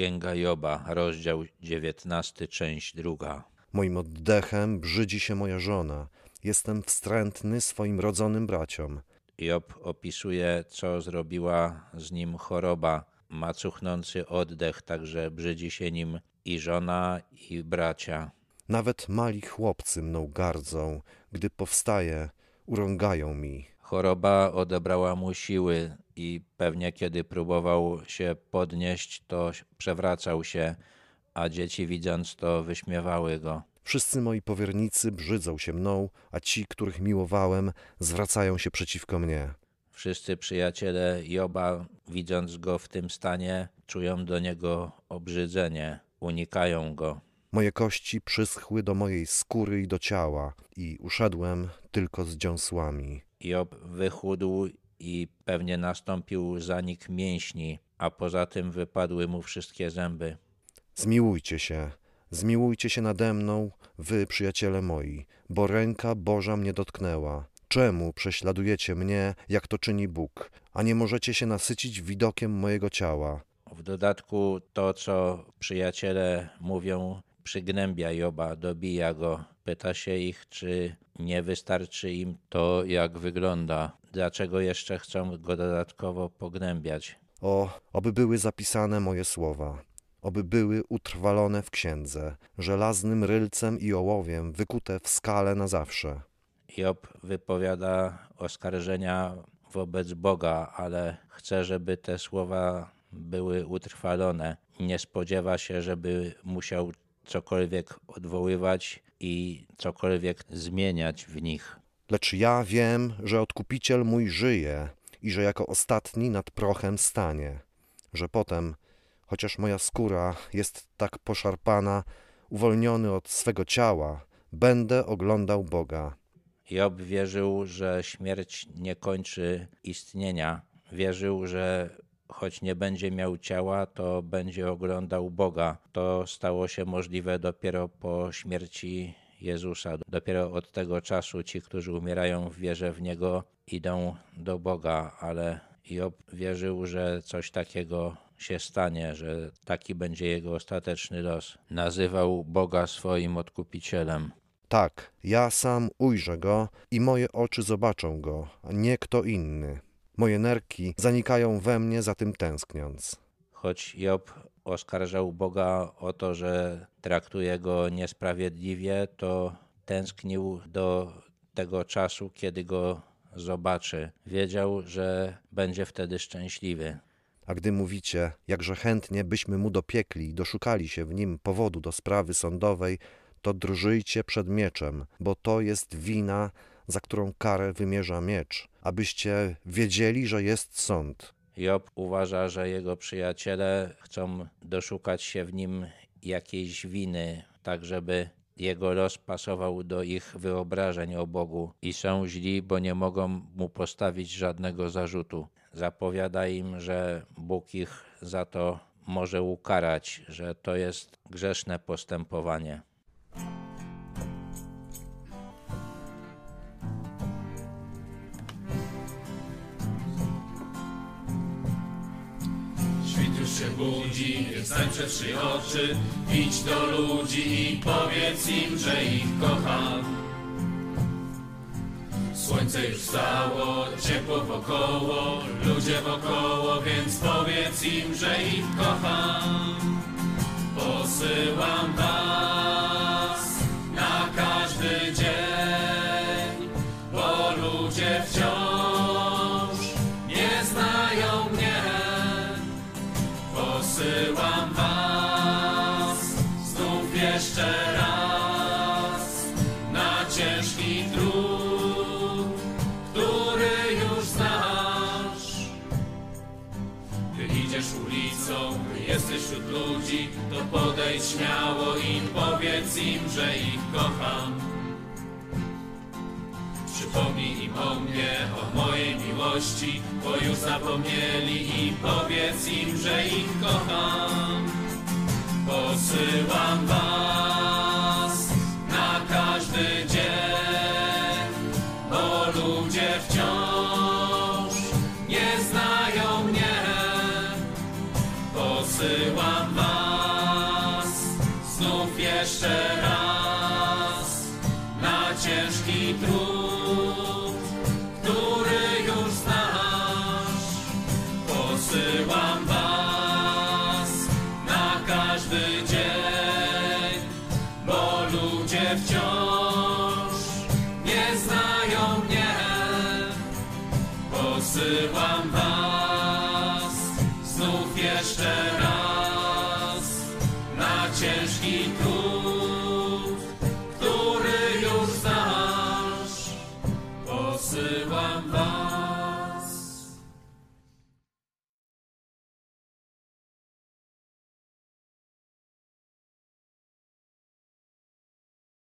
Księga Joba, rozdział 19, część druga. Moim oddechem brzydzi się moja żona. Jestem wstrętny swoim rodzonym braciom. Job opisuje, co zrobiła z nim choroba. Ma cuchnący oddech, także brzydzi się nim i żona, i bracia. Nawet mali chłopcy mną gardzą. Gdy powstaję, urągają mi. Choroba odebrała mu siły i pewnie kiedy próbował się podnieść, to przewracał się, a dzieci widząc to wyśmiewały go. Wszyscy moi powiernicy brzydzą się mną, a ci, których miłowałem, zwracają się przeciwko mnie. Wszyscy przyjaciele Joba, widząc go w tym stanie, czują do niego obrzydzenie, unikają go. Moje kości przyschły do mojej skóry i do ciała i uszedłem tylko z dziąsłami. Job wychudł i pewnie nastąpił zanik mięśni, a poza tym wypadły mu wszystkie zęby. Zmiłujcie się, zmiłujcie się nade mną, wy, przyjaciele moi, bo ręka Boża mnie dotknęła. Czemu prześladujecie mnie, jak to czyni Bóg, a nie możecie się nasycić widokiem mojego ciała? W dodatku to, co przyjaciele mówią, przygnębia Joba, dobija go. Pyta się ich, czy nie wystarczy im to, jak wygląda. Dlaczego jeszcze chcą go dodatkowo pognębiać? O, oby były zapisane moje słowa, oby były utrwalone w księdze, żelaznym rylcem i ołowiem wykute w skale na zawsze. Job wypowiada oskarżenia wobec Boga, ale chce, żeby te słowa były utrwalone. Nie spodziewa się, żeby musiał cokolwiek odwoływać i cokolwiek zmieniać w nich. Lecz ja wiem, że odkupiciel mój żyje i że jako ostatni nad prochem stanie, że potem, chociaż moja skóra jest tak poszarpana, uwolniony od swego ciała, będę oglądał Boga. Job wierzył, że śmierć nie kończy istnienia. Wierzył, że choć nie będzie miał ciała, to będzie oglądał Boga. To stało się możliwe dopiero po śmierci Jezusa. Dopiero od tego czasu ci, którzy umierają w wierze w Niego, idą do Boga, ale Job wierzył, że coś takiego się stanie, że taki będzie jego ostateczny los. Nazywał Boga swoim odkupicielem. Tak, ja sam ujrzę go i moje oczy zobaczą go, nie kto inny. Moje nerki zanikają we mnie za tym tęskniąc. Choć Job oskarżał Boga o to, że traktuje go niesprawiedliwie, to tęsknił do tego czasu, kiedy go zobaczy. Wiedział, że będzie wtedy szczęśliwy. A gdy mówicie, jakże chętnie byśmy mu dopiekli i doszukali się w nim powodu do sprawy sądowej, to drżyjcie przed mieczem, bo to jest wina, za którą karę wymierza miecz, abyście wiedzieli, że jest sąd. Job uważa, że jego przyjaciele chcą doszukać się w nim jakiejś winy, tak żeby jego los pasował do ich wyobrażeń o Bogu i są źli, bo nie mogą mu postawić żadnego zarzutu. Zapowiada im, że Bóg ich za to może ukarać, że to jest grzeszne postępowanie. Się budzi, stań przed trzy oczy, idź do ludzi i powiedz im, że ich kocham. Słońce już wstało, ciepło wokoło, ludzie wokoło, więc powiedz im, że ich kocham. Śmiało im, powiedz im, że ich kocham. Przypomnij im o mnie, o mojej miłości, bo już zapomnieli i powiedz im, że ich kocham. Posyłam was na każdy dzień, bo ludzie wciąż nie znają mnie. Posyłam was ciężki trud, który już znasz. Posyłam was na każdy dzień, bo ludzie wciąż nie znają mnie. Posyłam was znów jeszcze raz.